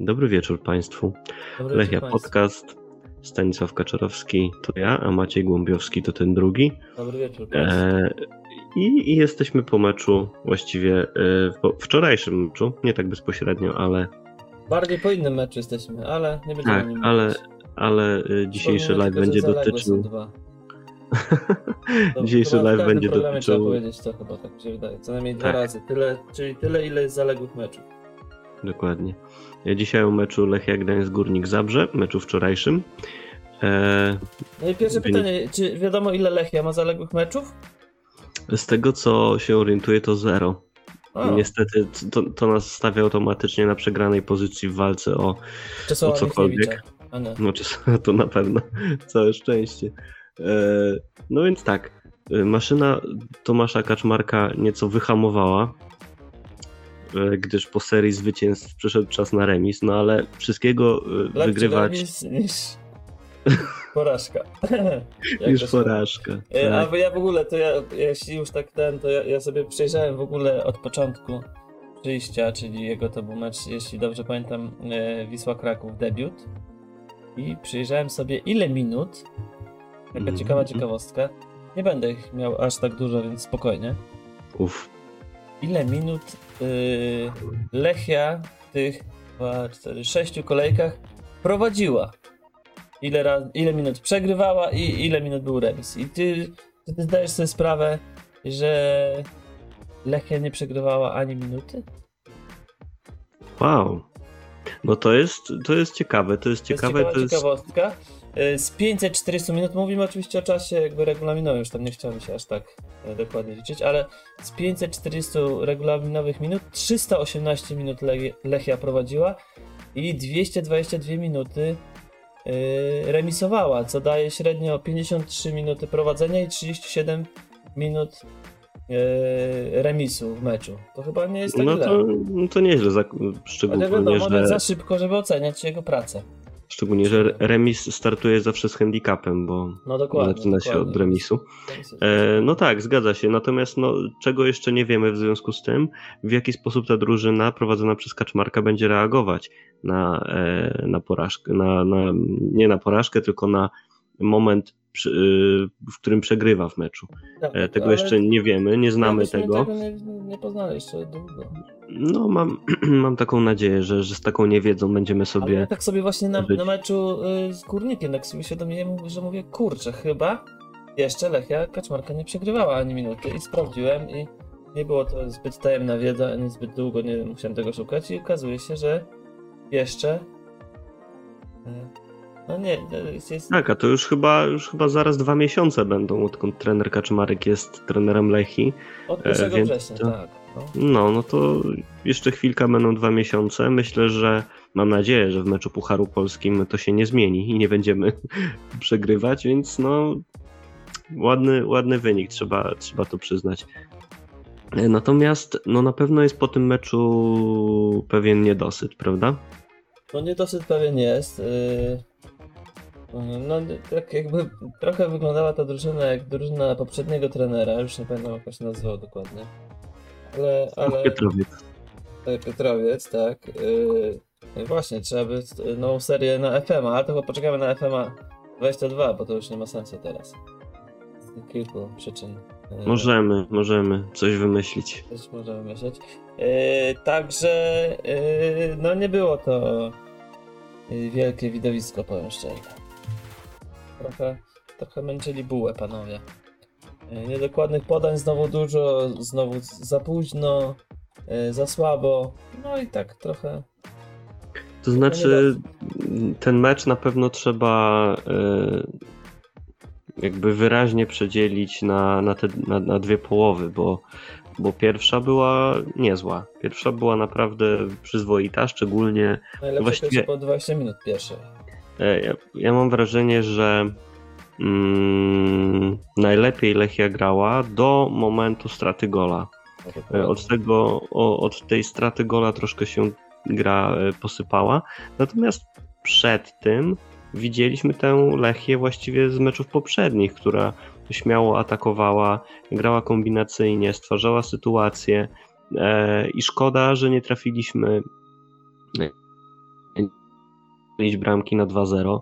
Dobry wieczór Państwu. Dobry Lechia wieczór państwu. Podcast. Stanisław Kaczorowski to ja, a Maciej Głąbiowski to ten drugi. Dobry wieczór. państwu. E, i, I jesteśmy po meczu, właściwie e, po wczorajszym meczu, nie tak bezpośrednio, ale, Bardziej po innym meczu jesteśmy, ale nie będziemy tak, nim ale, mówić. ale e, dzisiejszy live tylko, będzie dotyczył. dwa. Dzisiejszy live będzie programie Trzeba dotyczył. powiedzieć to chyba, tak mi się wydaje. Co najmniej dwa Tak. razy. Tyle, czyli tyle, ile jest zaległych meczów. Dokładnie. Dzisiaj o meczu Lechia Gdańsk Górnik Zabrze, meczu wczorajszym. E, No i pierwsze Wynik. pytanie, czy wiadomo ile Lechia ma zaległych meczów? z tego co się orientuję, to zero. A, Niestety to, to nas stawia automatycznie na przegranej pozycji w walce o, Czesława o cokolwiek. No, to na pewno. Całe szczęście. E, No więc tak. e, Maszyna Tomasza Kaczmarka nieco wyhamowała, gdyż po serii zwycięstw przyszedł czas na remis, no ale wszystkiego e, Lepszy wygrywać remis niż porażka. Niż porażka. E, Tak. A ja w ogóle, to ja, jeśli już tak ten, to ja, ja sobie przejrzałem w ogóle od początku przyjścia, czyli jego to był mecz, jeśli dobrze pamiętam, e, Wisła Kraków debiut. I przyjrzałem sobie ile minut. Taka Mhm. ciekawa ciekawostka. Nie będę ich miał aż tak dużo, więc spokojnie. Uf. Ile minut y, Lechia w tych 2, 4, 6 kolejkach prowadziła? Ile, raz, ile minut przegrywała i ile minut był remis? I ty, ty zdajesz sobie sprawę, że Lechia nie przegrywała ani minuty? Wow. No to jest, to jest ciekawe, to jest To jest ciekawe, to jest... ciekawostka. Y, Z 540 minut, mówimy oczywiście o czasie jakby regulaminowym, już tam nie chciałem się aż tak e, dokładnie liczyć, ale z 540 regulaminowych minut 318 minut Le- Lechia prowadziła i 222 minuty y, remisowała, co daje średnio 53 minuty prowadzenia i 37 minut remisu w meczu. To chyba nie jest tak No źle. to, no to nieźle, za, Ale szczególnie, wiadomo, nie że, za szybko, żeby oceniać jego pracę. Szczególnie, że remis startuje zawsze z handicapem, bo No dokładnie. zaczyna się dokładnie. od remisu. Remis jest- E, no tak, zgadza się. Natomiast no, czego jeszcze nie wiemy w związku z tym, w jaki sposób ta drużyna prowadzona przez Kaczmarka będzie reagować na, e, na porażkę, na, na, nie na porażkę, tylko na moment, y, w którym przegrywa w meczu. Tak, E, tego ale jeszcze nie wiemy, nie znamy tego. tego nie, nie poznali jeszcze długo. No mam, mam taką nadzieję, że, że z taką niewiedzą będziemy Ale sobie... tak sobie właśnie na, na meczu y, z Górnikiem tak sobie uświadomiłem, że mówię, kurczę, chyba jeszcze Lechia Kaczmarka nie przegrywała ani minuty i sprawdziłem i nie było to zbyt tajemna wiedza, ani zbyt długo nie musiałem tego szukać i okazuje się, że jeszcze y, no nie, y, jest, jest Tak, a to już chyba, już chyba zaraz dwa miesiące będą, odkąd trener Kaczmarek jest trenerem Lechi. od 1 więc września, to- tak. No. No, no to jeszcze chwilkę będą dwa miesiące. Myślę, że mam nadzieję, że w meczu Pucharu Polskim to się nie zmieni i nie będziemy przegrywać, więc no ładny, ładny wynik, trzeba, trzeba to przyznać. Natomiast no na pewno jest po tym meczu pewien niedosyt, prawda? No niedosyt pewien jest. Yy... No tak jakby trochę wyglądała ta drużyna jak drużyna poprzedniego trenera, już nie pamiętam jak się nazywał dokładnie. Ale, ale Pietrowiec. e, Petrowiec, tak. Yy... Właśnie, trzeba by e, nową serię na FMA, ale to poczekamy na FMA 22, bo to już nie ma sensu teraz. Z kilku przyczyn. Yy, Możemy, możemy coś wymyślić. Coś możemy myśleć. Yy, także yy, no nie było to yy, wielkie widowisko, powiem szczerze. Trochę, trochę męczyli bułę panowie. Yy, niedokładnych podań znowu dużo, znowu za późno, yy, za słabo. No i tak trochę. To znaczy, ten mecz na pewno trzeba e, jakby wyraźnie przedzielić na, na, te, na, na dwie połowy, bo, bo pierwsza była niezła. Pierwsza była naprawdę przyzwoita, szczególnie Najlepsze Właściwie- po 20 minut pierwsze. E, ja, ja mam wrażenie, że mm, najlepiej Lechia grała do momentu straty gola. E, Od, tego, od tej straty gola troszkę się gra e, posypała. Natomiast przed tym widzieliśmy tę Lechię właściwie z meczów poprzednich, która śmiało atakowała, grała kombinacyjnie, stwarzała sytuacje i szkoda, że nie trafiliśmy strzelić bramki na 2-0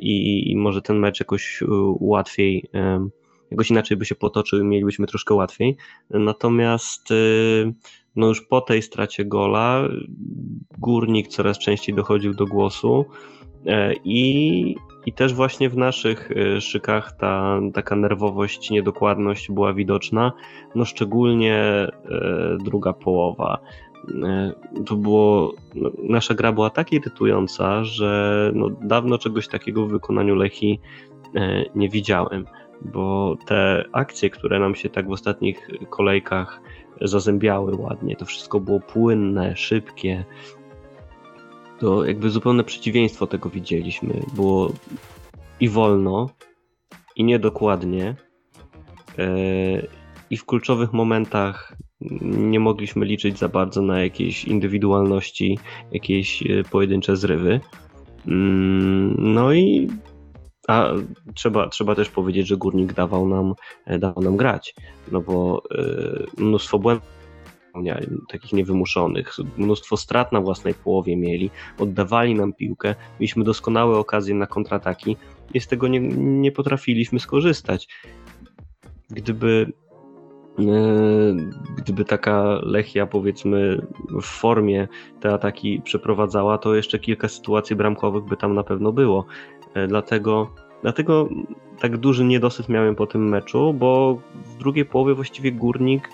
i, i może ten mecz jakoś łatwiej, jakoś inaczej by się potoczył i mielibyśmy troszkę łatwiej. Natomiast no już po tej stracie gola górnik coraz częściej dochodził do głosu i i też właśnie w naszych szykach ta taka nerwowość, niedokładność była widoczna, no szczególnie e, druga połowa. E, to było, no, nasza gra była tak irytująca, że no, dawno czegoś takiego w wykonaniu Lechi e, nie widziałem, bo te akcje, które nam się tak w ostatnich kolejkach zazębiały ładnie, to wszystko było płynne, szybkie, to jakby zupełne przeciwieństwo tego widzieliśmy. Było i wolno, i niedokładnie. E, I w kluczowych momentach nie mogliśmy liczyć za bardzo na jakieś indywidualności, jakieś e, pojedyncze zrywy. Mm, no i a trzeba, trzeba też powiedzieć, że górnik dawał nam, e, dawał nam grać, no bo mnóstwo błędów takich niewymuszonych. Mnóstwo strat na własnej połowie mieli, oddawali nam piłkę, mieliśmy doskonałe okazje na kontrataki i z tego nie, nie potrafiliśmy skorzystać. Gdyby e, gdyby taka Lechia powiedzmy w formie te ataki przeprowadzała, to jeszcze kilka sytuacji bramkowych by tam na pewno było. E, dlatego, dlatego tak duży niedosyt miałem po tym meczu, bo w drugiej połowie właściwie Górnik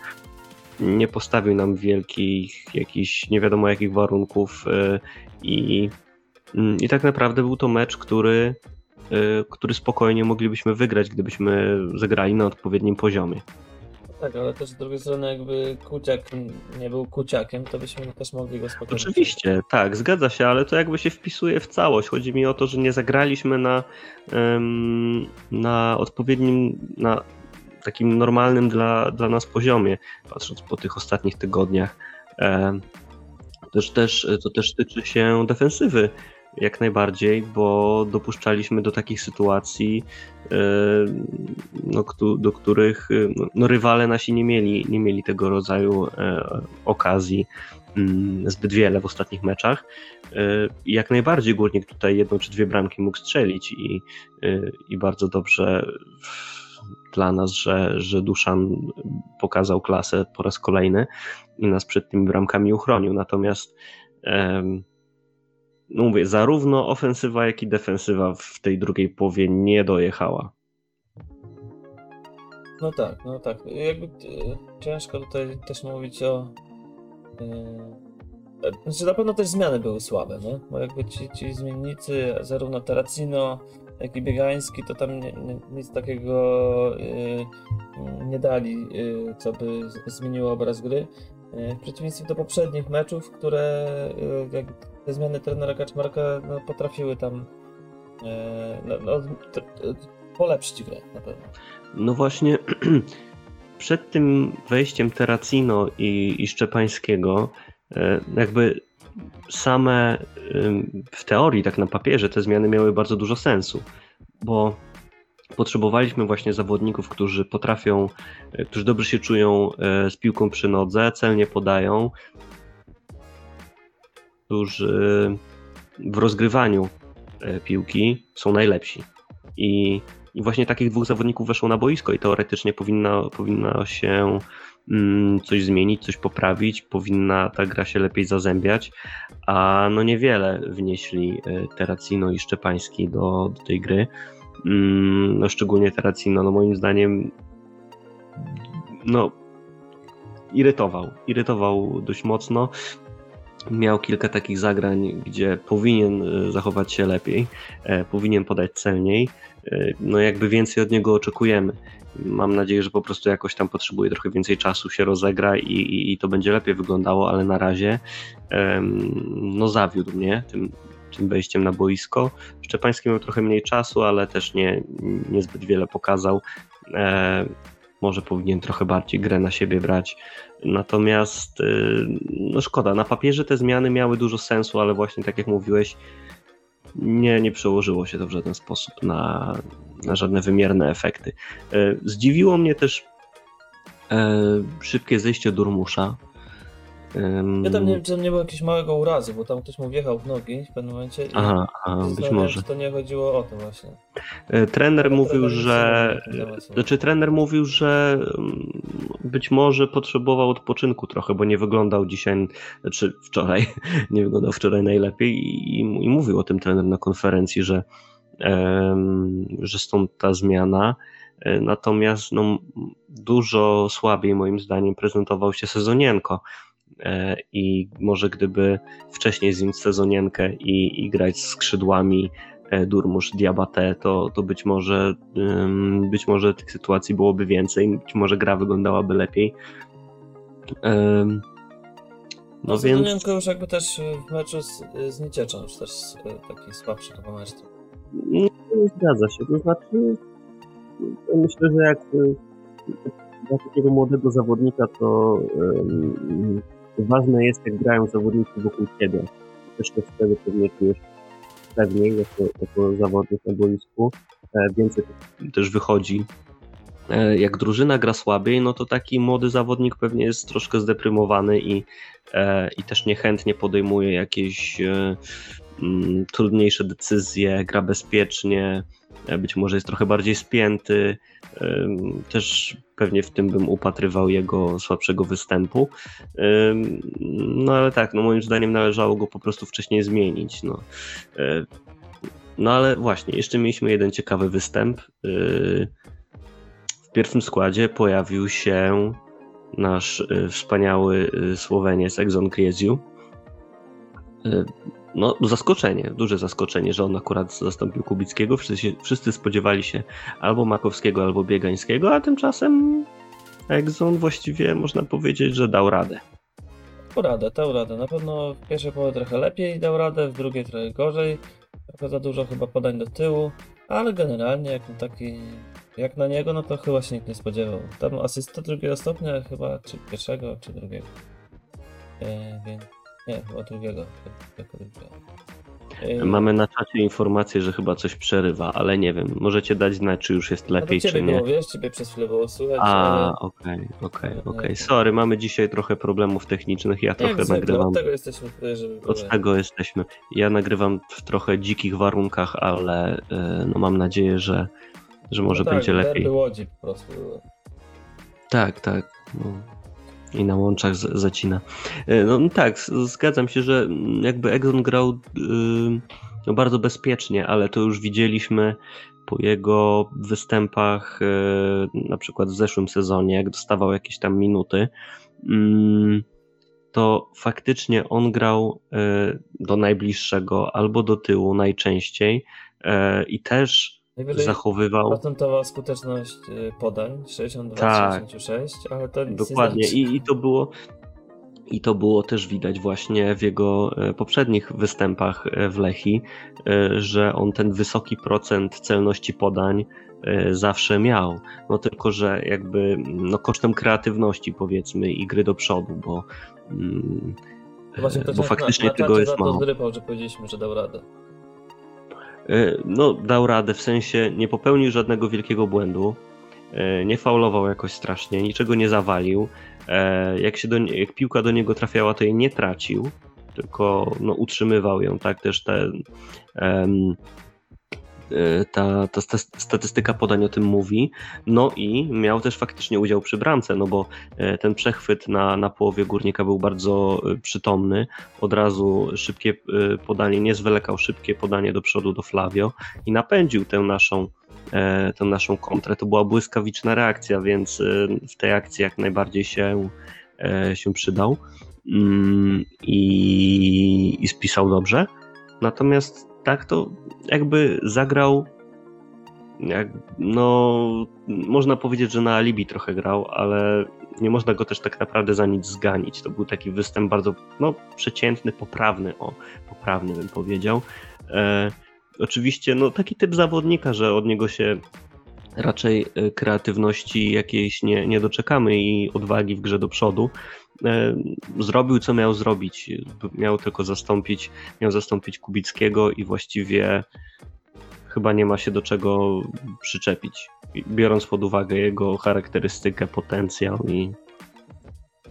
nie postawił nam wielkich, jakichś nie wiadomo jakich warunków e, i, i tak naprawdę był to mecz, który, e, który spokojnie moglibyśmy wygrać, gdybyśmy zagrali na odpowiednim poziomie. Tak, ale też z drugiej strony jakby Kuciak nie był Kuciakiem, to byśmy też mogli go spokojnie... Oczywiście, tak, zgadza się, ale to jakby się wpisuje w całość. Chodzi mi o to, że nie zagraliśmy na, na odpowiednim, na takim normalnym dla, dla nas poziomie, patrząc po tych ostatnich tygodniach. E, też, też, to też tyczy się defensywy jak najbardziej, bo dopuszczaliśmy do takich sytuacji, e, no, do których no, no, rywale nasi nie mieli, nie mieli tego rodzaju e, okazji mm, zbyt wiele w ostatnich meczach. Jak najbardziej górnik tutaj jedną czy dwie bramki mógł strzelić i, i bardzo dobrze dla nas, że, że Duszan pokazał klasę po raz kolejny i nas przed tymi bramkami uchronił. Natomiast no mówię, zarówno ofensywa, jak i defensywa w tej drugiej połowie nie dojechała. No tak, no tak. Jakby e, ciężko tutaj też mówić o. Yy, znaczy na pewno też zmiany były słabe, nie? Bo jakby ci, ci zmiennicy, zarówno Terracino, jak i Biegański, to tam nic takiego nie dali, co by zmieniło obraz gry. Y, w przeciwieństwie do poprzednich meczów, które jak te zmiany trenera Kaczmarka no, potrafiły tam no, no, polepszyć grę na pewno. No właśnie, przed tym wejściem Terracino i, i Szczepańskiego, jakby same w teorii, tak na papierze, te zmiany miały bardzo dużo sensu, bo potrzebowaliśmy właśnie zawodników, którzy potrafią, e, którzy dobrze się czują e, z piłką przy nodze, celnie podają, którzy w rozgrywaniu e, piłki są najlepsi. I, i właśnie takich dwóch zawodników weszło na boisko i teoretycznie powinno, powinno się Mm, coś zmienić, coś poprawić, powinna ta gra się lepiej zazębiać, a no niewiele wnieśli Terracino i Szczepański do, do tej gry. Mm, no szczególnie Terracino, no moim zdaniem no irytował, irytował dość mocno. Miał kilka takich zagrań, gdzie powinien e, zachować się lepiej, e, powinien podać celniej. No jakby więcej od niego oczekujemy. Mam nadzieję, że po prostu jakoś tam potrzebuje trochę więcej czasu, się rozegra i, i, i to będzie lepiej wyglądało, ale na razie no zawiódł mnie tym, tym wejściem na boisko. Szczepański miał trochę mniej czasu, ale też nie, niezbyt wiele pokazał. E, może powinien trochę bardziej grę na siebie brać. Natomiast y, no szkoda, na papierze te zmiany miały dużo sensu, ale właśnie tak jak mówiłeś, nie, nie przełożyło się to w żaden sposób na, na żadne wymierne efekty. E, zdziwiło mnie też e, szybkie zejście Durmusza. Ja tam nie wiem, czy tam nie było jakiegoś małego urazu, bo tam ktoś mu wjechał w nogi w pewnym momencie. I Aha, aha być może. to nie chodziło o to właśnie. E, trener mówił, że. Znaczy, trener mówił, że mm, być może potrzebował odpoczynku trochę, bo nie wyglądał dzisiaj, znaczy wczoraj, nie wyglądał wczoraj najlepiej i, i mówił o tym trener na konferencji, że, um, że stąd ta zmiana. E, natomiast no, dużo słabiej moim zdaniem prezentował się Sezonienko i może gdyby wcześniej zjąć Sezonienkę i, i grać z skrzydłami e, Durmusz, Diabate, to, to być może być może tych sytuacji byłoby więcej, być może gra wyglądałaby lepiej. No, no więc... już jakby też w meczu z, z Nicieczą już też taki słabszy chyba mecz. Nie, nie zgadza się, to znaczy myślę, że jak y, dla takiego młodego zawodnika, to um, ważne jest, jak grają zawodnicy wokół ciebie. Też to wtedy pewnie czujesz pewniej jako, jako zawodnik na boisku. E, więcej też wychodzi. E, jak drużyna gra słabiej, no to taki młody zawodnik pewnie jest troszkę zdeprymowany i, e, i też niechętnie podejmuje jakieś trudniejsze decyzje, gra bezpiecznie, E, być może jest trochę bardziej spięty. Też pewnie w tym bym upatrywał jego słabszego występu. No ale tak, no moim zdaniem należało go po prostu wcześniej zmienić. No, e, no ale właśnie, jeszcze mieliśmy jeden ciekawy występ. E, w pierwszym składzie pojawił się nasz wspaniały Słoweniec Exxon no, zaskoczenie, duże zaskoczenie, że on akurat zastąpił Kubickiego. Wszyscy, wszyscy spodziewali się albo Makowskiego, albo Biegańskiego, a tymczasem Exxon właściwie można powiedzieć, że dał radę. Dał radę, dał radę. Na pewno w pierwszej połowie trochę lepiej dał radę, w drugiej trochę gorzej. Trochę za dużo chyba podań do tyłu, ale generalnie jak taki, jak na niego, no to chyba się nikt nie spodziewał. Tam asysta drugiego stopnia chyba, czy pierwszego, czy drugiego. E, więc nie, chyba drugiego. drugiego. Mamy na czacie informację, że chyba coś przerywa, ale nie wiem. Możecie dać znać, czy już jest lepiej, czy nie. Było, wiesz, ciebie przez chwilę było słychać. A, okej, okej, okej. Sorry, mamy dzisiaj trochę problemów technicznych. Ja trochę zwykle, nagrywam. Od tego jesteśmy żeby. Od tego jesteśmy. Ja nagrywam w trochę dzikich warunkach, ale e, no mam nadzieję, że, że może no tak, będzie lepiej. Łodzi po prostu. Tak, tak. No i na łączach z, zacina. E, no, tak, zgadzam się, że jakby Exxon grał yy, no, bardzo bezpiecznie, ale to już widzieliśmy po jego występach yy, na przykład w zeszłym sezonie, jak dostawał jakieś tam minuty. Yy, to faktycznie on grał yy, do najbliższego albo do tyłu najczęściej i też zachowywał. Procentowa skuteczność y, podań 62-66, tak, ale to Dokładnie znaczy. I, i to było. I to było też widać właśnie w jego e, poprzednich występach e, w Lechi, e, że on ten wysoki procent celności podań zawsze miał. No tylko, że jakby no kosztem kreatywności powiedzmy i gry do przodu, bo, mm, bo faktycznie na, na tego jest mało. Zrypał, że powiedzieliśmy, że dał radę. E, no, dał radę, w sensie nie popełnił żadnego wielkiego błędu, e, nie faulował jakoś strasznie, niczego nie zawalił. E, jak, się do, jak piłka do niego trafiała, to jej nie tracił, tylko no, utrzymywał ją, tak też te um, ta, ta statystyka podań o tym mówi. No i miał też faktycznie udział przy bramce, no bo y, ten przechwyt na, na połowie górnika był bardzo y, przytomny. Od razu szybkie podanie, nie zwlekał szybkie podanie do przodu do Flavio i napędził tę naszą tę naszą kontrę. To była błyskawiczna reakcja, więc w tej akcji jak najbardziej się, się przydał mm, i, i spisał dobrze. Natomiast tak to jakby zagrał jak, no można powiedzieć, że na alibi trochę grał, ale nie można go też tak naprawdę za nic zganić. To był taki występ bardzo no, przeciętny, poprawny, o, poprawny bym powiedział. E, oczywiście no, taki typ zawodnika, że od niego się raczej e, kreatywności jakiejś nie, nie doczekamy i odwagi w grze do przodu. E, zrobił co miał zrobić. Miał tylko zastąpić, miał zastąpić Kubickiego i właściwie chyba nie ma się do czego przyczepić. Biorąc pod uwagę jego charakterystykę, potencjał i.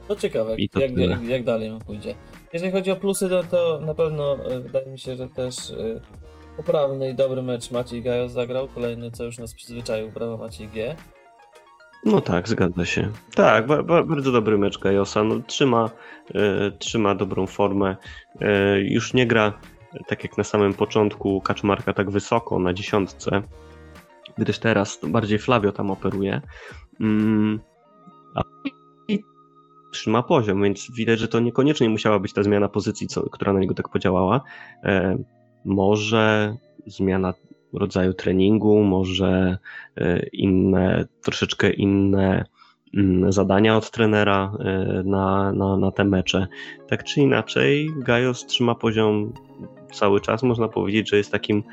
No ciekawe, I to jak, jak, jak dalej mu pójdzie. Jeżeli chodzi o plusy, no to na pewno e, wydaje mi się, że też e, poprawny i dobry mecz Maciej Gajos zagrał. Kolejny, co już nas przyzwyczaił, brawa Maciej G. No tak, zgadza się. Tak, ba, ba, bardzo dobry mecz Gajosa. No, trzyma, e, trzyma dobrą formę. E, już nie gra e, tak jak na samym początku Kaczmarka tak wysoko na dziesiątce, gdyż teraz bardziej Flavio tam operuje. Mm, a trzyma poziom, więc widać, że to niekoniecznie musiała być ta zmiana pozycji, co, która na niego tak podziałała. E, może zmiana rodzaju treningu, może e, inne, troszeczkę inne mm, zadania od trenera e, na, na, na te mecze. Tak czy inaczej, Gajos trzyma poziom cały czas. Można powiedzieć, że jest takim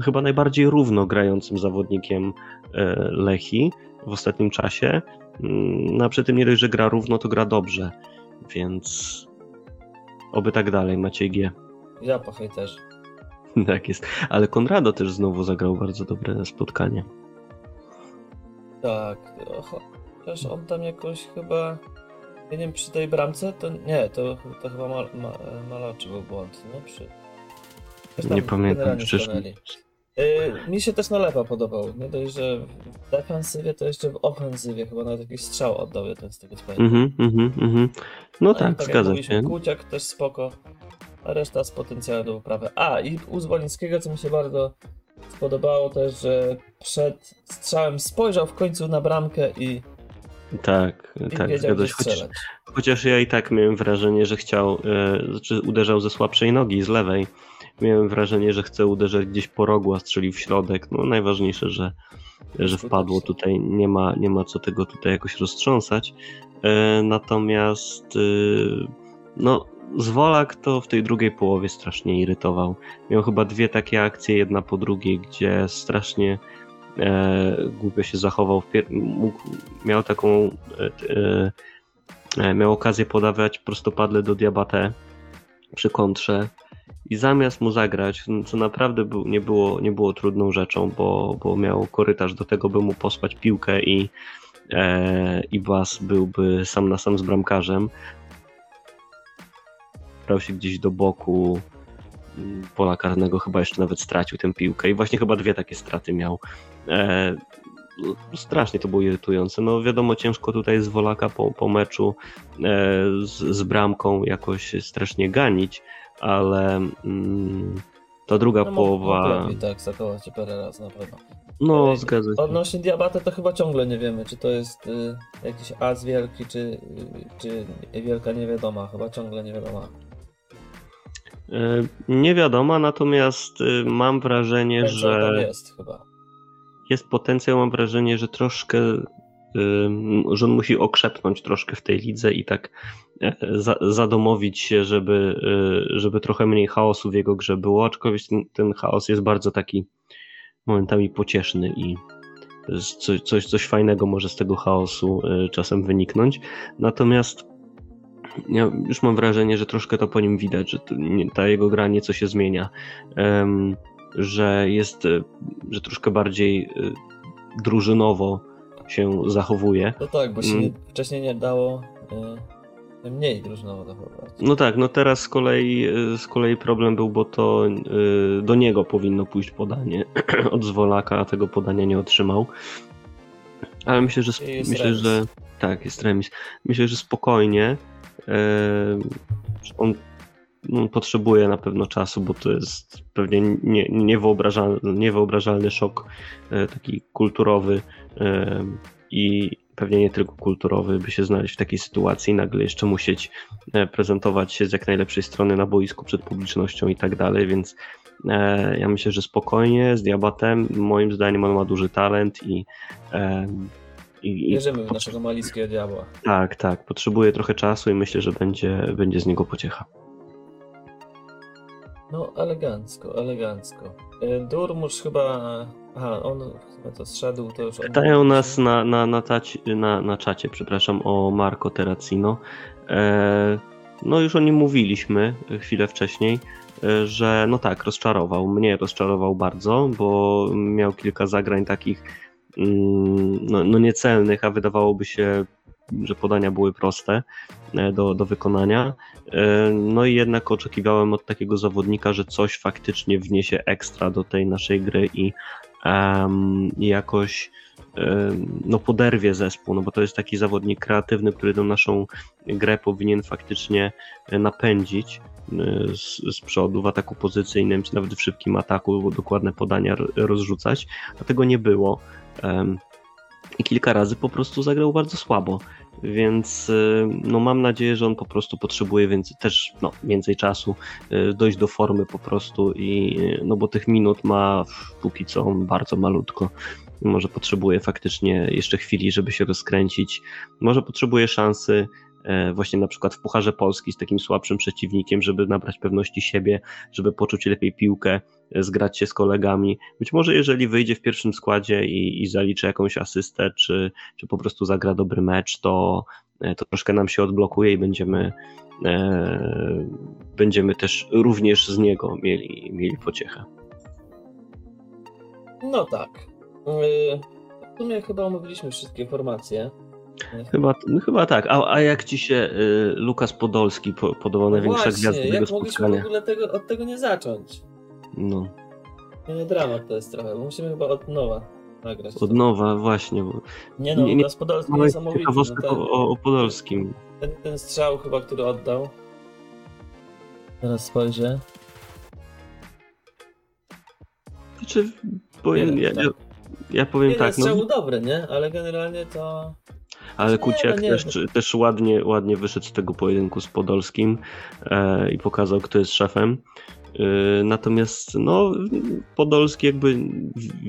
chyba najbardziej równo grającym zawodnikiem e, Lechi w ostatnim czasie. No a przy tym nie dość, że gra równo, to gra dobrze, więc oby tak dalej, Maciej G. Ja po hejterze. Tak jest. Ale Konrado też znowu zagrał bardzo dobre spotkanie. Tak, chociaż on tam jakoś chyba. Ja nie wiem, przy tej bramce to nie, to, to chyba mal, ma, Malaczy był błąd, nie? Przy... Nie pamiętam, przecież. Y, mi się też Nalepa podobał. Nie dość, że w defensywie, to jeszcze w ofensywie chyba nawet jakiś strzał oddał jeden z tego co pamiętam. Mhm, mhm, mhm. No i tak, jak zgadza się. Kuciak też spoko, a reszta z potencjałem do poprawy. A i u Zwolińskiego, co mi się bardzo spodobało też, że przed strzałem spojrzał w końcu na bramkę i, Tak, i tak, zgadza się. Chociaż, chociaż ja i tak miałem wrażenie, że chciał, e, znaczy uderzał ze słabszej nogi, z lewej. Miałem wrażenie, że chce uderzać gdzieś po rogu, a strzelił w środek. No najważniejsze, że, że wpadło tutaj. Nie ma, nie ma co tego tutaj jakoś roztrząsać. E, natomiast e, no Zwolak to w tej drugiej połowie strasznie irytował. Miał chyba dwie takie akcje, jedna po drugiej, gdzie strasznie e, głupio się zachował. Mógł, miał taką e, e, e, miał okazję podawać prostopadle do Diabate przy kontrze i zamiast mu zagrać, co naprawdę był, nie, było, nie było trudną rzeczą, bo, bo miał korytarz do tego, by mu posłać piłkę i, e, i Bas byłby sam na sam z bramkarzem. Brał się gdzieś do boku mm, pola karnego, chyba jeszcze nawet stracił tę piłkę i właśnie chyba dwie takie straty miał. E, no, strasznie to było irytujące. No wiadomo, ciężko tutaj z Wolaka po, po meczu e, z, z bramką jakoś strasznie ganić, ale mm, ta druga No, połowa. mógł tak, zakołać cię parę razy na pewno. No, Ej, zgadza się. Odnośnie Diabate to chyba ciągle nie wiemy, czy to jest y, jakiś as wielki, czy, y, czy wielka niewiadoma. Chyba ciągle nie wiadoma. E, Nie wiadomo, natomiast y, mam wrażenie, Ten, że jest chyba. jest potencjał, mam wrażenie, że troszkę, ym, że on musi okrzepnąć troszkę w tej lidze i tak e, za, zadomowić się, żeby, y, żeby trochę mniej chaosu w jego grze było, aczkolwiek ten, ten chaos jest bardzo taki momentami pocieszny i coś, coś, coś fajnego może z tego chaosu y, czasem wyniknąć. Natomiast ja już mam wrażenie, że troszkę to po nim widać, że ta jego gra nieco się zmienia. Że jest, y, że troszkę bardziej y, drużynowo się zachowuje. No tak, bo się Mm. nie, wcześniej nie dało y, mniej drużynowo zachowywać. No tak, no teraz z kolei, z kolei problem był, bo to do niego powinno pójść podanie od Zwolaka, a tego podania nie otrzymał. Ale myślę, że myślę, remis. że tak, jest remis. Myślę, że spokojnie. Y, on no, potrzebuje na pewno czasu, bo to jest pewnie nie, niewyobrażalny, niewyobrażalny szok e, taki kulturowy e, i pewnie nie tylko kulturowy, by się znaleźć w takiej sytuacji nagle jeszcze musieć prezentować się z jak najlepszej strony na boisku przed publicznością i tak dalej, więc ja myślę, że spokojnie z Diabatem, moim zdaniem on ma duży talent i, i, Wierzymy w naszego malickiego diabła. tak, tak, potrzebuje trochę czasu i myślę, że będzie, będzie z niego pociecha. No, elegancko, elegancko. Y, Durmusz chyba... Aha, on chyba to zszedł, to już... Pytają nas na, na, na, taci, na, na czacie, przepraszam, o Marco Terracino. E, no już o nim mówiliśmy chwilę wcześniej, e, że no tak, rozczarował. Mnie rozczarował bardzo, bo miał kilka zagrań takich no, no niecelnych, a wydawałoby się że podania były proste do, do wykonania. No i jednak oczekiwałem od takiego zawodnika, że coś faktycznie wniesie ekstra do tej naszej gry i, um, jakoś no, poderwie zespół, no bo to jest taki zawodnik kreatywny, który tą naszą grę powinien faktycznie napędzić z, z przodu w ataku pozycyjnym, czy nawet w szybkim ataku dokładne podania rozrzucać, a tego nie było. I kilka razy po prostu zagrał bardzo słabo. Więc no, mam nadzieję, że on po prostu potrzebuje więcej, też no, więcej czasu, y, dojść do formy po prostu i no bo tych minut ma póki co bardzo malutko. Może potrzebuje faktycznie jeszcze chwili, żeby się rozkręcić. Może potrzebuje szansy właśnie na przykład w Pucharze Polski z takim słabszym przeciwnikiem, żeby nabrać pewności siebie, żeby poczuć lepiej piłkę, e, zgrać się z kolegami. Być może jeżeli wyjdzie w pierwszym składzie i, i zaliczy jakąś asystę, czy, czy po prostu zagra dobry mecz, to, e, to troszkę nam się odblokuje i będziemy, e, będziemy też również z niego mieli, mieli pociechę. No tak. W sumie chyba omówiliśmy wszystkie informacje. Chyba, no chyba tak. A, a jak ci się y, Lukas Podolski po, podobał no największa właśnie, gwiazda tego jak spotkania? mogliśmy w ogóle tego, od tego nie zacząć? No. Nie, dramat to jest trochę, bo musimy chyba od nowa nagrać. Od nowa, właśnie. Bo... Nie no, nie, nie, Lukas Podolski Małe niesamowity. ciekawostek No ten, o, o Podolskim. ten, ten strzał chyba, który oddał. Teraz spojrzę. Znaczy, powiem, ja, tak. ja, ja powiem Nie, tak, strzał no, był dobry, nie? Ale generalnie to... ale nie, Kuciak no nie, też, też ładnie, ładnie wyszedł z tego pojedynku z Podolskim e, i pokazał, kto jest szefem. E, natomiast no, Podolski jakby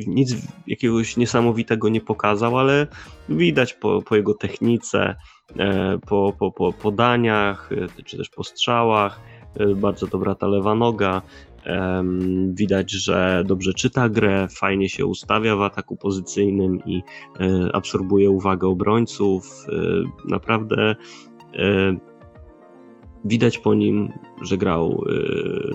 nic jakiegoś niesamowitego nie pokazał, ale widać po, po jego technice, e, po, po, po podaniach, e, czy też po strzałach, e, bardzo dobra ta lewa noga. Widać, że dobrze czyta grę, fajnie się ustawia w ataku pozycyjnym i e, absorbuje uwagę obrońców. E, Naprawdę e, widać po nim, że grał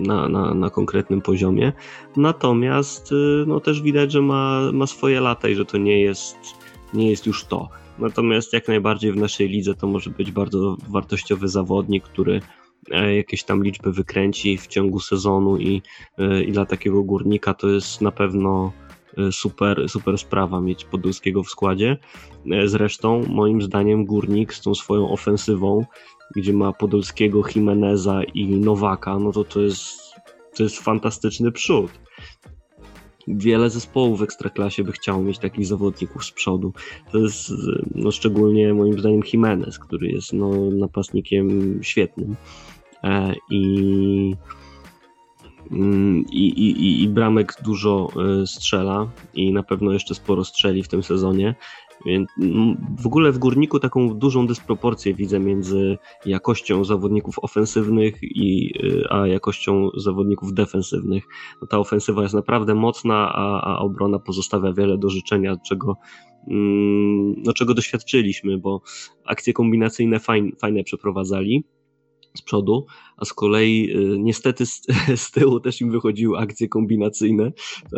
na, na, na konkretnym poziomie. Natomiast no, też widać, że ma, ma swoje lata i że to nie jest, nie jest już to. Natomiast jak najbardziej w naszej lidze to może być bardzo wartościowy zawodnik, który jakieś tam liczby wykręci w ciągu sezonu i, e, i dla takiego górnika to jest na pewno e, super, super sprawa mieć Podolskiego w składzie. E, Zresztą moim zdaniem górnik z tą swoją ofensywą, gdzie ma Podolskiego, Jimeneza i Nowaka, no to to jest, to jest fantastyczny przód. Wiele zespołów w Ekstraklasie by chciało mieć takich zawodników z przodu. To jest e, no, szczególnie moim zdaniem Jimenez, który jest no, napastnikiem świetnym. E, I, mm, i, i, i, I bramek dużo e, strzela i na pewno jeszcze sporo strzeli w tym sezonie. Mm, w ogóle w górniku taką dużą dysproporcję widzę między jakością zawodników ofensywnych i, y, a jakością zawodników defensywnych. No, ta ofensywa jest naprawdę mocna, a, a obrona pozostawia wiele do życzenia, czego, mm, no, czego doświadczyliśmy, bo akcje kombinacyjne fajne przeprowadzali z przodu, a z kolei y, niestety z, z tyłu też im wychodziły akcje kombinacyjne,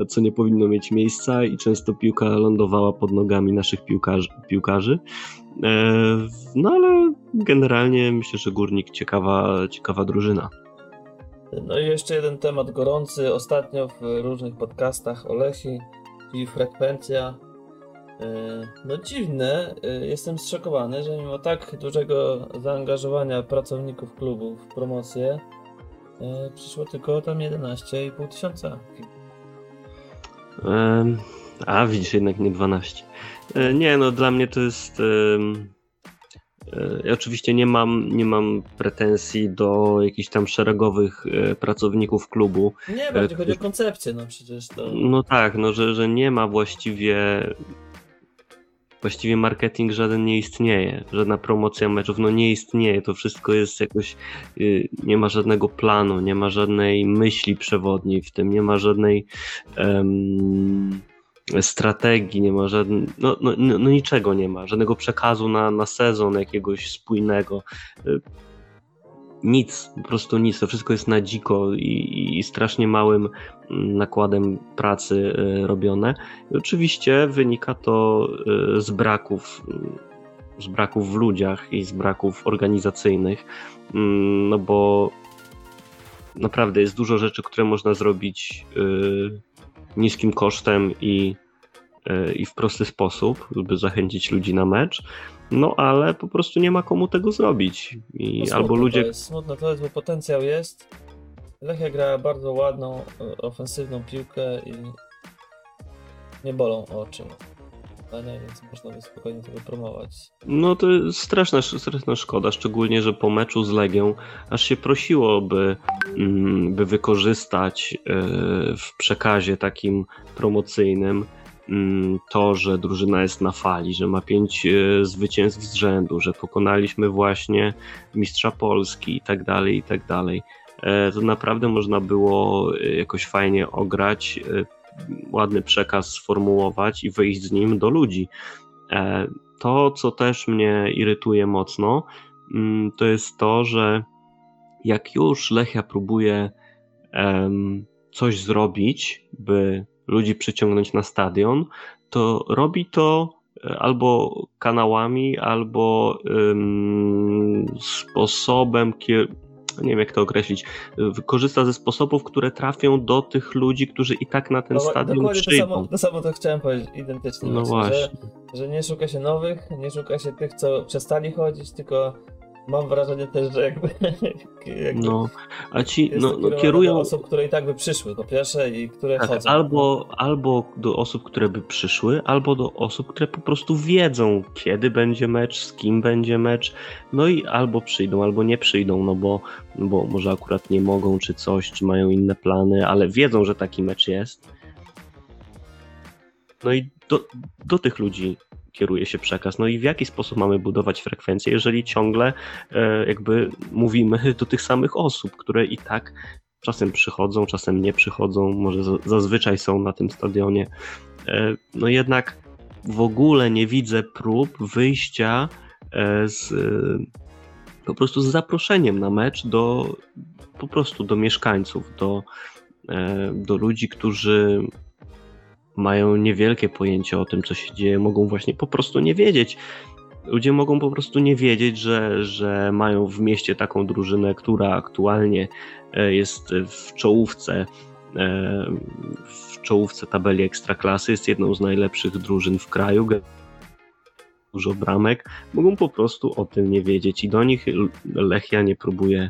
co nie powinno mieć miejsca i często piłka lądowała pod nogami naszych piłkarzy. piłkarzy. E, No ale generalnie myślę, że Górnik ciekawa, ciekawa drużyna. No i jeszcze jeden temat gorący. Ostatnio w różnych podcastach Olesi, czyli Frekwencja. Yy, No dziwne, yy, jestem zszokowany, że mimo tak dużego zaangażowania pracowników klubu w promocję yy, przyszło tylko tam 11,5 tysiąca. A widzisz, jednak nie 12. E, Nie, no dla mnie to jest. e, Ja oczywiście nie mam, nie mam pretensji do jakichś tam szeregowych e, pracowników klubu. Nie, bardziej chodzi o koncepcję, no przecież to... No tak, no że, że nie ma właściwie. Właściwie marketing żaden nie istnieje, żadna promocja meczów no nie istnieje, to wszystko jest jakoś, y, nie ma żadnego planu, nie ma żadnej myśli przewodniej w tym, nie ma żadnej em, strategii, nie ma żadnej, no, no, no, no niczego nie ma, żadnego przekazu na, na sezon jakiegoś spójnego. Nic, po prostu nic, to wszystko jest na dziko i, i strasznie małym mm, nakładem pracy y, robione. I oczywiście wynika to y, z braków y, z braków w ludziach i z braków organizacyjnych, mm, no bo naprawdę jest dużo rzeczy, które można zrobić y, niskim kosztem i, i w prosty sposób, żeby zachęcić ludzi na mecz. No ale po prostu nie ma komu tego zrobić. I No albo ludzie. To jest, smutne to jest, bo potencjał jest. Lechia gra bardzo ładną, e, ofensywną piłkę i nie bolą oczy. Zdania, więc można by spokojnie to wypromować. No to jest straszna, straszna szkoda, szczególnie, że po meczu z Legią aż się prosiło, by, mm, by wykorzystać e, w przekazie takim promocyjnym to, że drużyna jest na fali, że ma pięć e, zwycięstw z rzędu, że pokonaliśmy właśnie mistrza Polski i tak dalej, i tak dalej. E, To naprawdę można było e, jakoś fajnie ograć, ładny przekaz sformułować i wyjść z nim do ludzi. To, co też mnie irytuje mocno, mm, to jest to, że jak już Lechia próbuje coś zrobić, by ludzi przyciągnąć na stadion, to robi to e, albo kanałami, albo em, sposobem, nie wiem jak to określić, wykorzysta ze sposobów, które trafią do tych ludzi, którzy i tak na ten No, stadion dokładnie to przyjdą. samo, to samo to chciałem powiedzieć, identycznie. No właśnie, Że, właśnie. że nie szuka się nowych, nie szuka się tych, co przestali chodzić, tylko mam wrażenie też, że jakby, jakby No, a ci no, no, kierują do osób, które i tak by przyszły, po pierwsze, i które tak, chodzą. albo, albo do osób, które by przyszły, albo do osób, które po prostu wiedzą, kiedy będzie mecz, z kim będzie mecz, no i albo przyjdą, albo nie przyjdą, no bo, bo może akurat nie mogą, czy coś, czy mają inne plany, ale wiedzą, że taki mecz jest. No i do, do tych ludzi kieruje się przekaz. No i w jaki sposób mamy budować frekwencję, jeżeli ciągle e, jakby mówimy do tych samych osób, które i tak czasem przychodzą, czasem nie przychodzą, może za- zazwyczaj są na tym stadionie. E, No jednak w ogóle nie widzę prób wyjścia e, z po prostu z zaproszeniem na mecz do po prostu do mieszkańców, do, do ludzi, którzy mają niewielkie pojęcie o tym, co się dzieje, mogą właśnie po prostu nie wiedzieć. Ludzie mogą po prostu nie wiedzieć, że, że mają w mieście taką drużynę, która aktualnie e, jest w czołówce e, w czołówce tabeli ekstraklasy, jest jedną z najlepszych drużyn w kraju, dużo bramek, mogą po prostu o tym nie wiedzieć i do nich Lechia nie próbuje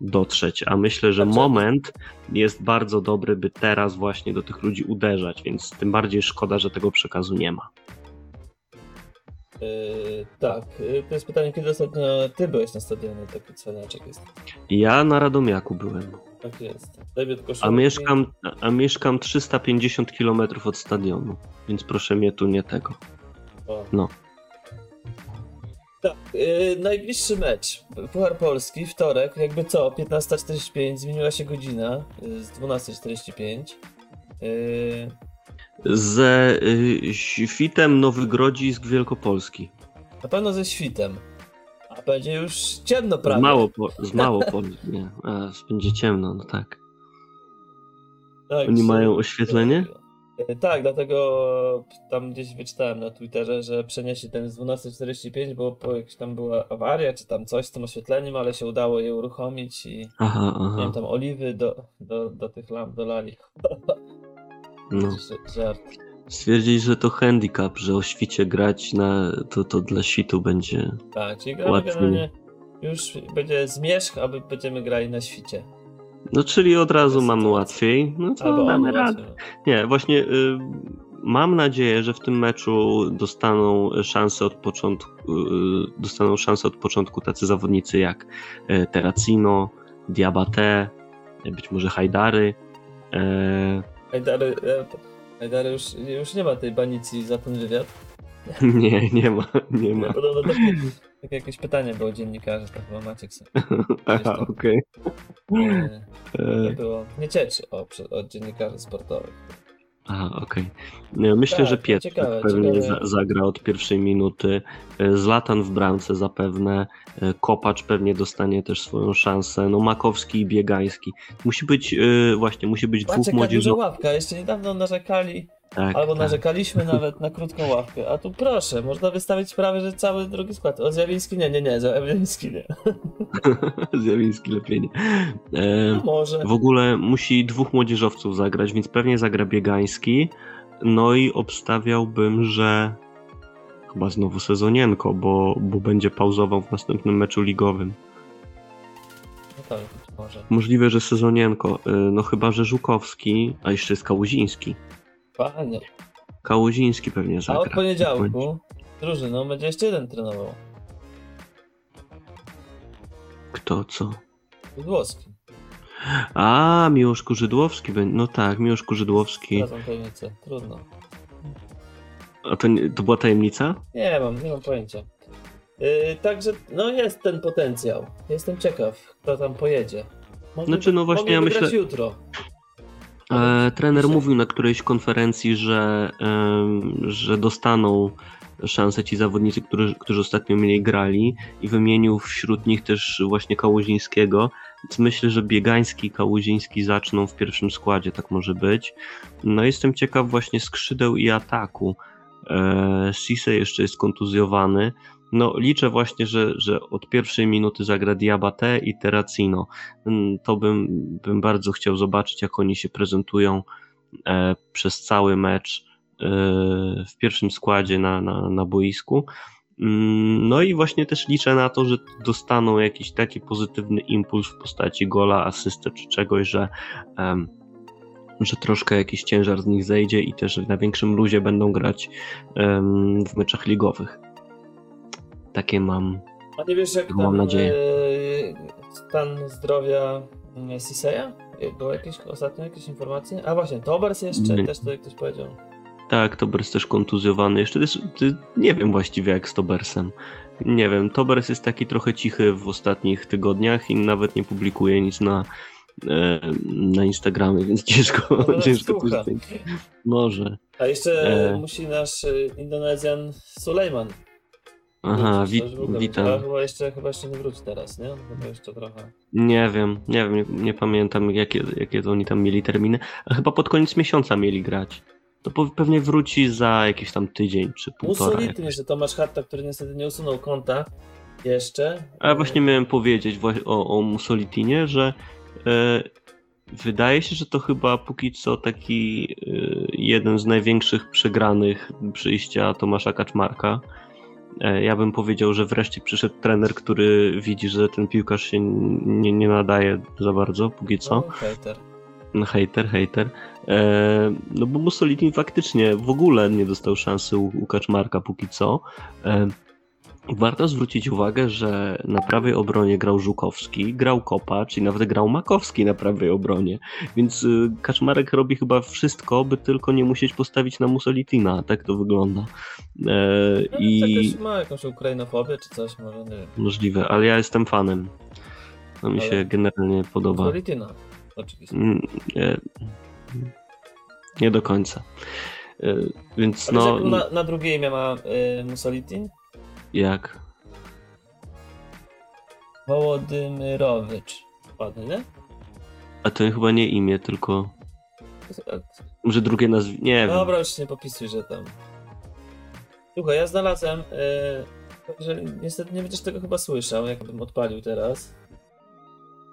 dotrzeć, a myślę, że moment jest bardzo dobry, by teraz właśnie do tych ludzi uderzać, więc tym bardziej szkoda, że tego przekazu nie ma. Yy, tak, yy, to jest pytanie, kiedy ostatnio ty byłeś na stadionie, taki cwaniaczek jest. Ja na Radomiaku byłem, Tak jest. David Koszulki. a mieszkam, a mieszkam 350 km od stadionu, więc proszę mnie tu nie tego. O. No. Tak, yy, najbliższy mecz. Puchar Polski, wtorek, jakby co, 15.45, zmieniła się godzina yy, z 12.45. Yy, Ze y, Świtem Nowy Grodzisk Wielkopolski. na pewno ze świtem. A będzie już ciemno Z prawie. mało, po, z mało Polski. Nie, a, będzie ciemno, no tak. Tak, Oni mają oświetlenie? E, Tak, dlatego tam gdzieś wyczytałem na Twitterze, że przenieśli ten z 12.45, bo po jakś tam była awaria, czy tam coś z tym oświetleniem, ale się udało je uruchomić i Aha, aha. wiem, tam oliwy do, do, do tych lamp dolali. No. Żart. Stwierdzić, że to handicap, że o świcie grać na, to, to dla świtu będzie. Tak, czyli gramy już będzie zmierzch, aby będziemy grali na świcie. No czyli od razu mamy łatwiej. No to Albo damy radę. Nie, właśnie y, mam nadzieję, że w tym meczu dostaną szansę od początku, y, dostaną szansę od początku tacy zawodnicy jak y, Terracino, Diabate, y, być może Hajdary. E, Hajdary, Hajdary już, już nie ma tej banicji za ten wywiad. nie, nie ma, nie ma. Podobno takie, takie jakieś pytanie było dziennikarzy, tak chyba Maciek sobie. Aha, okej. E, E, Nie było. Nie cieczy o, od dziennikarzy sportowych. Aha, okej. Nie, Myślę, Tak, że Pietrek ciekawe, pewnie ciekawe. za, zagra od pierwszej minuty. E, Zlatan w bramce zapewne. E, Kopacz pewnie dostanie też swoją szansę. No Makowski i Biegański. Musi być, e, właśnie, musi być dwóch Patrz jaka duża młodzieżowych. ławka, jeszcze niedawno narzekali, Tak, albo tak. narzekaliśmy nawet na krótką ławkę, a tu proszę, można wystawić prawie, że cały drugi skład. O Zjawiński nie, nie, nie, Zjawiński nie. Zjawiński lepiej nie. E, No może. W ogóle musi dwóch młodzieżowców zagrać, więc pewnie zagra Biegański. No i obstawiałbym, że chyba znowu Sezonienko, bo, bo będzie pauzował w następnym meczu ligowym. No tak, może. Możliwe, że Sezonienko, y, no chyba, że Żukowski, a jeszcze jest Kałuziński. Fajnie. Kałuziński pewnie A zagra. od poniedziałku drużyną będzie jeszcze jeden trenował. Kto, co? Włoski. A, Miłosz Kurzydłowski będzie. No tak, Miłosz Kurzydłowski. Zdradzą tajemnicę. Trudno. A to, nie- to była tajemnica? Nie mam, nie mam pojęcia. Yy, także, no jest ten potencjał. Jestem ciekaw, kto tam pojedzie. Mogli- Znaczy, no właśnie, ja myślę- jutro. E, trener mówił na którejś konferencji, że, em, że dostaną szansę ci zawodnicy, którzy, którzy ostatnio mniej grali i wymienił wśród nich też właśnie Kałuzińskiego, więc myślę, że Biegański i Kałuziński zaczną w pierwszym składzie, tak może być. No jestem ciekaw właśnie skrzydeł i ataku. E, Sise jeszcze jest kontuzjowany. No liczę właśnie, że, że od pierwszej minuty zagra Diabate i Terracino. Mm, To bym, bym bardzo chciał zobaczyć, jak oni się prezentują e, przez cały mecz e, w pierwszym składzie na, na, na boisku. Mm, No i właśnie też liczę na to, że dostaną jakiś taki pozytywny impuls w postaci gola, asysty czy czegoś, że, że troszkę jakiś ciężar z nich zejdzie i też na większym luzie będą grać w meczach ligowych. Takie mam. A nie wiesz, jak Mam nadzieję. yy, stan zdrowia yy, Siseya? Były jakieś ostatnio jakieś informacje? A właśnie, Tobers jeszcze, Nie. też tutaj ktoś powiedział. Tak, Tobers też kontuzjowany. Jeszcze ty, nie wiem właściwie jak z Tobersem. Nie wiem, Tobers jest taki trochę cichy w ostatnich tygodniach i nawet nie publikuje nic na, e, na Instagramie, więc ciężko, Może nas ciężko. Może. A jeszcze E. musi nasz Indonezjan Sulejman Aha, wrócić, ogóle witam. Ale chyba jeszcze, chyba jeszcze nie wróci teraz, nie? Chyba jeszcze trochę. Nie wiem, nie wiem, nie, nie pamiętam jakie, jakie to oni tam mieli terminy, a chyba pod koniec miesiąca mieli grać. To po- pewnie wróci za jakiś tam tydzień czy półtora. Musolity jeszcze Tomasz Hatta, który niestety nie usunął konta jeszcze. A ja właśnie miałem powiedzieć o, o Mussolitinie, że e, wydaje się, że to chyba póki co taki e, jeden z największych przegranych przyjścia Tomasza Kaczmarka. E, ja bym powiedział, że wreszcie przyszedł trener, który widzi, że ten piłkarz się nie, nie nadaje za bardzo póki co. No, hejter. No, Hater, hater. E, no bo Mussolitin faktycznie w ogóle nie dostał szansy u, u Kaczmarka póki co. E, warto zwrócić uwagę, że na prawej obronie grał Żukowski, grał Kopacz i nawet grał Makowski na prawej obronie. Więc y, Kaczmarek robi chyba wszystko, by tylko nie musieć postawić na Mussolitina. Tak to wygląda. E, No, I ma jakąś ukrainofobię czy coś, może nie wiem. możliwe, ale ja jestem fanem. To mi Ale- się generalnie podoba. Polityna, oczywiście. Mm, Nie, nie do końca. E, Więc A no, na, na drugie imię ma y, Mussolitin? Jak? Wołodymyrowicz. Ładny, nie? A to chyba nie imię, tylko może drugie nazwisko. Nie wiem. Dobra, już nie popisuj, że tam. Słuchaj, ja znalazłem, y, że niestety nie będziesz tego chyba słyszał, jakbym odpalił teraz.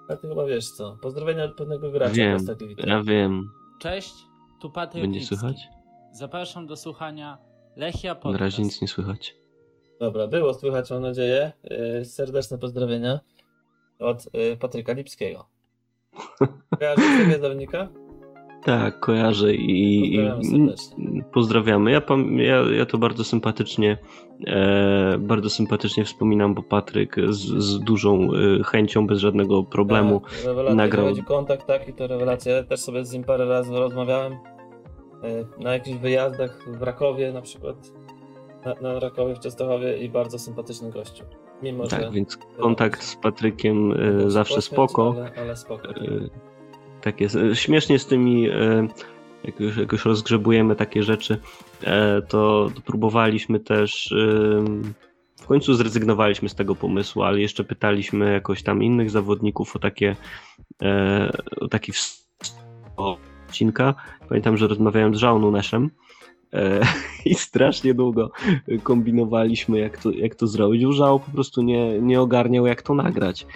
A ty chyba wiesz co. Pozdrowienia od pewnego gracza. Wiem, Gliwice. Ja wiem. Cześć, tu Patryk Będzie słychać? Zapraszam do słuchania Lechia Na Podcast. razie nic nie słychać. Dobra, było słychać, mam nadzieję. Y, Serdeczne pozdrowienia od y, Patryka Lipskiego. Kojarzysz tego zawodnika? Tak, kojarzę i, i Pozdrawiamy pozdrawiamy. Ja, ja, ja to bardzo sympatycznie e, bardzo sympatycznie wspominam, bo Patryk z, z dużą e, chęcią, bez żadnego problemu Tak, rewelacja, nagrał- nagrał. kontakt taki, to rewelacja. Ja też sobie z nim parę razy rozmawiałem e, na jakichś wyjazdach w Rakowie na przykład. Na, na Rakowie w Częstochowie i bardzo sympatyczny gościu. Mimo, że Tak, więc kontakt z Patrykiem e, zawsze poświęć, spoko. Ale, ale spoko. E, Tak jest. E, Śmiesznie z tymi e, jak już, jak już rozgrzebujemy takie rzeczy, e, to, to próbowaliśmy też. ym, w końcu zrezygnowaliśmy z tego pomysłu, ale jeszcze pytaliśmy jakoś tam innych zawodników o takie e, o taki wst- o odcinka. Pamiętam, że rozmawiałem z Żał Nuneszem e, i strasznie długo kombinowaliśmy, jak to, jak to zrobić. Żał po prostu nie, nie ogarniał, jak to nagrać.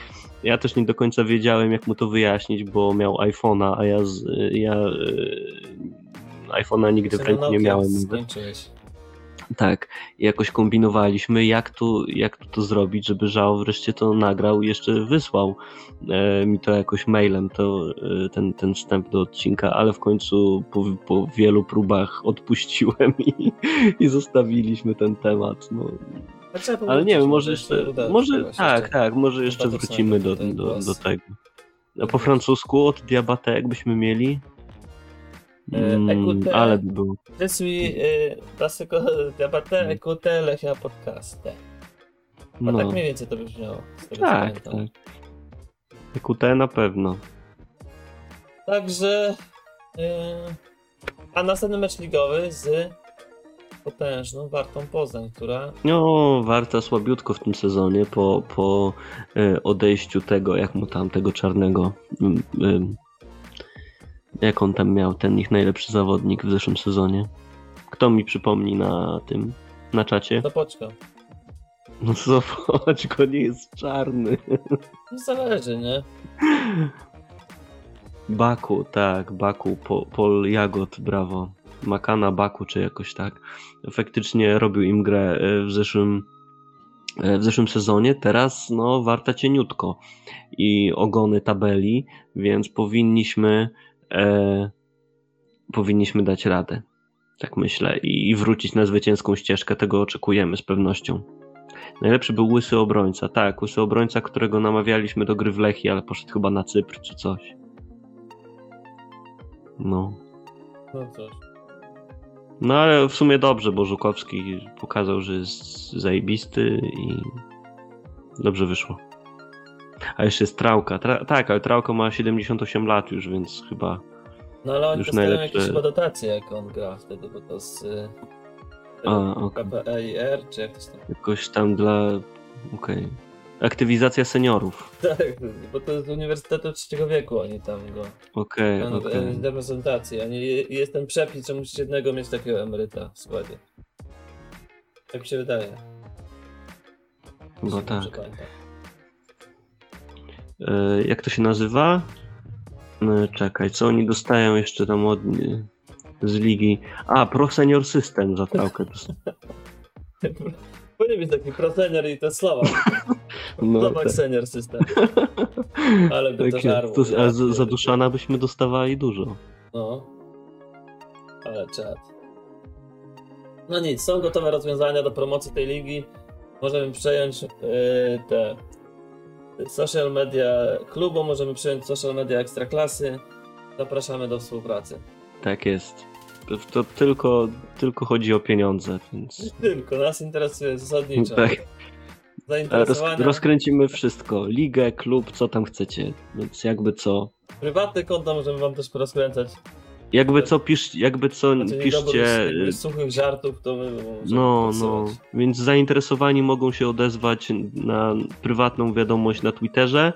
Ja też nie do końca wiedziałem, jak mu to wyjaśnić, bo miał iPhone'a, a ja, z, ja e, iPhone'a nigdy w ręku nie miałem. Skończyłeś. Tak, jakoś kombinowaliśmy, jak tu, jak tu to zrobić, żeby Żao wreszcie to nagrał i jeszcze wysłał e, mi to jakoś mailem, to, e, ten, ten wstęp do odcinka, ale w końcu po, po wielu próbach odpuściłem i, i zostawiliśmy ten temat. No. Ale nie wiem, może jeszcze, może, tak, jeszcze. tak, może jeszcze wrócimy do, do, do tego. A po francusku od Diabate jakbyśmy mieli? E, Mm, écoutez- ale by było. Je suis parce que Diabaté Mm. écoutait Lechia Podcast. No. Tak mniej więcej to brzmiało. z tego, Tak, tak. Na pewno. Także. A następny mecz ligowy z potężną Wartą Poznań, która No, Warta słabiutko w tym sezonie po, po e, odejściu tego, jak mu tam, tego czarnego. Jak on tam miał, ten ich najlepszy zawodnik w zeszłym sezonie. Kto mi przypomni na tym, na czacie? do poczka. No go nie jest czarny. No zależy, nie? Baku, tak, Baku, po, Pol Jagod, brawo. Makana Baku, czy jakoś tak. Faktycznie robił im grę e, w zeszłym, e, w zeszłym sezonie. Teraz, no, warta cieniutko i ogony tabeli, więc powinniśmy, e, powinniśmy dać radę. Tak myślę. I, I wrócić na zwycięską ścieżkę. Tego oczekujemy z pewnością. Najlepszy był łysy obrońca. Tak, łysy obrońca, którego namawialiśmy do gry w Lechii, ale poszedł chyba na Cypr czy coś. No. No cóż. No ale w sumie dobrze, bo Żukowski pokazał, że jest zajebisty i dobrze wyszło. A jeszcze jest Trałka. Tra tak, ale Trałka ma 78 lat już, więc chyba No ale oni Już dostają najlepsze- jakieś chyba dotacje, jak on gra wtedy, bo to z y, A, okej. KPIR, czy jak to tam... jakoś tam dla... Okej. Aktywizacja seniorów. Tak, bo to z Uniwersytetu Trzeciego Wieku oni tam go... Okej, Okay, nie jest ten przepis, że musisz jednego mieć takiego emeryta w składzie. Tak mi się wydaje. Chyba tak. E, jak to się nazywa? E, czekaj, co oni dostają jeszcze tam od... z ligi? A, Pro Senior System za Trałkę. Powinien być taki pro senior i to słowa. No, Nowak tak. senior system. Ale by to Takie, żarło. to, a za, za. Duszana byśmy dostawali dużo. No. Ale czad. No nic, są gotowe rozwiązania do promocji tej ligi. Możemy przejąć yy, te social media klubu, możemy przejąć social media ekstraklasy. Zapraszamy do współpracy. Tak jest. To, to tylko, tylko chodzi o pieniądze, więc. Tylko nas interesuje zasadniczo. Tak. Roz, rozkręcimy wszystko. Ligę, klub, co tam chcecie. Więc jakby co. Prywatne konta możemy wam też porozkręcać. Jakby co, pisz, jakby co, Znaczy, nie piszcie. dobrych, suchych żartów, to No, no. Więc zainteresowani mogą się odezwać na prywatną wiadomość na Twitterze,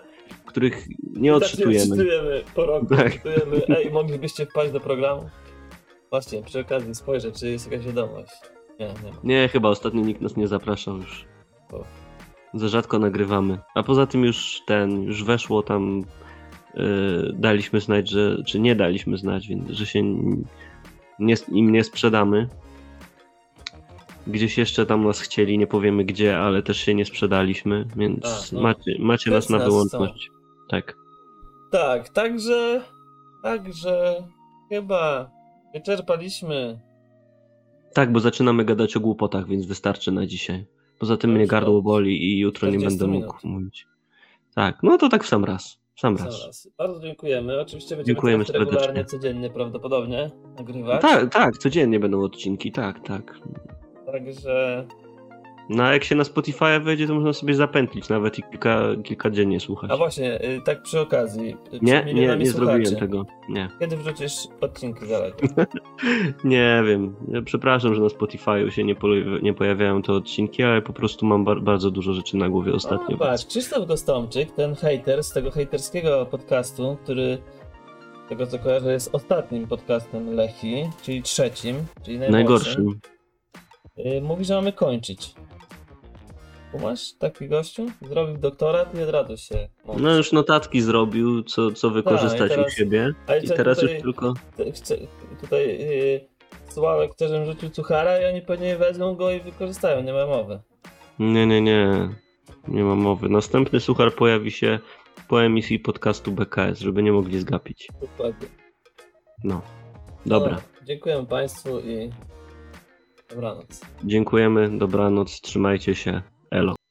których nie Tak, odczytujemy. odczytujemy po roku. Tak. Odczytujemy. Ej, moglibyście wpaść do programu? Właśnie, przy okazji spojrzę, czy jest jakaś wiadomość. Nie, nie ma. Nie, chyba ostatnio nikt nas nie zapraszał już. O. Za rzadko nagrywamy. A poza tym już ten, już weszło tam, daliśmy znać, że, czy nie daliśmy znać, więc, że się nie, im nie sprzedamy. Gdzieś jeszcze tam nas chcieli, nie powiemy gdzie, ale też się nie sprzedaliśmy, więc A, no. macie, macie nas na wyłączność. Tak. Tak, także. Także. Chyba wyczerpaliśmy. Tak, bo zaczynamy gadać o głupotach, więc wystarczy na dzisiaj. Poza tym Dobrze, mnie gardło boli i jutro nie 40 będę minut. mógł mówić. Tak, no to tak w sam raz. Sam raz. Zaraz. Bardzo dziękujemy. Oczywiście będziemy Dziękujemy regularnie, serdecznie. codziennie prawdopodobnie nagrywać. Tak, tak, codziennie będą odcinki, tak, tak. Także No a jak się na Spotify wejdzie, to można sobie zapętlić nawet i kilka, kilka dziennie słuchać. A właśnie, y, tak przy okazji. y, Nie, nie, nie zrobiłem tego. Nie. Kiedy wrzucisz odcinki zaraz? Nie wiem. Ja przepraszam, że na Spotify'u się nie, pole- nie pojawiają te odcinki, ale po prostu mam bar- bardzo dużo rzeczy na głowie ostatnio. O, patrz, Krzysztof Gostomczyk, ten hater z tego hejterskiego podcastu, który tego co kojarzę jest ostatnim podcastem Lechi, czyli trzecim, czyli. Najgorszym. Y, mówi, że mamy kończyć. Kumasz taki gościu? Zrobił doktorat i od razu się mądrzy. No już notatki zrobił, co, co wykorzystać u siebie. I teraz tutaj, już tylko... chce, tutaj yy, Sławek chce, żebym rzucił cuchara i oni pewnie wezmą go i wykorzystają, nie ma mowy. Nie, nie, nie. Nie ma mowy. Następny suchar pojawi się po emisji podcastu BKS, żeby nie mogli zgapić. Dokładnie. No. Dobra. No, dziękujemy Państwu i dobranoc. Dziękujemy. Dobranoc. Trzymajcie się. elok